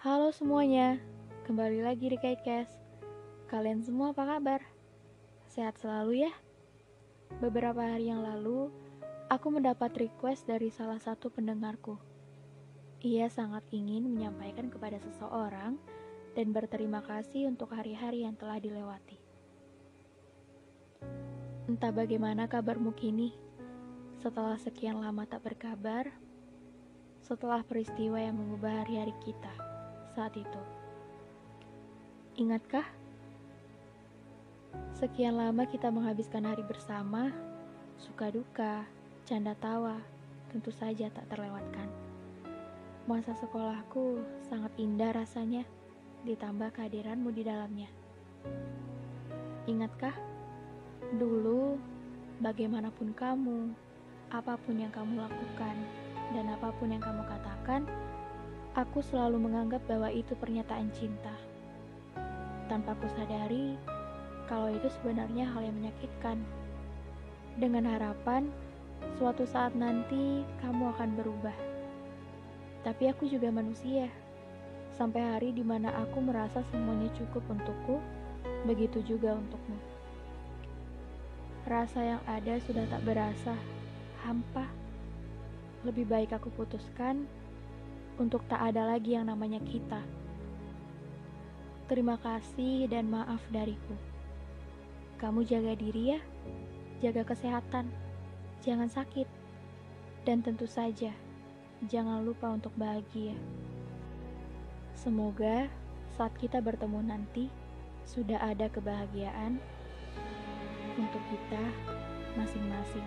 Halo semuanya, kembali lagi di Kitecast. Kalian semua apa kabar? Sehat selalu ya? Beberapa hari yang lalu, aku mendapat request dari salah satu pendengarku. Ia sangat ingin menyampaikan kepada seseorang dan berterima kasih untuk hari-hari yang telah dilewati. Entah bagaimana kabarmu kini, setelah sekian lama tak berkabar, setelah peristiwa yang mengubah hari-hari kita saat itu. Ingatkah? Sekian lama kita menghabiskan hari bersama, suka duka, canda tawa, tentu saja tak terlewatkan. Masa sekolahku sangat indah rasanya, ditambah kehadiranmu di dalamnya. Ingatkah? Dulu, bagaimanapun kamu, apa pun yang kamu lakukan, dan apa pun yang kamu katakan, Aku selalu menganggap bahwa itu pernyataan cinta. Tanpa ku sadari kalau itu sebenarnya hal yang menyakitkan. Dengan harapan suatu saat nanti kamu akan berubah. Tapi aku juga manusia. Sampai hari di mana aku merasa semuanya cukup untukku, begitu juga untukmu. Rasa yang ada sudah tak berasa, hampa. Lebih baik aku putuskan untuk tak ada lagi yang namanya kita. Terima kasih dan maaf dariku. Kamu jaga diri ya, jaga kesehatan, jangan sakit, dan tentu saja jangan lupa untuk bahagia. Semoga saat kita bertemu nanti sudah ada kebahagiaan untuk kita masing-masing.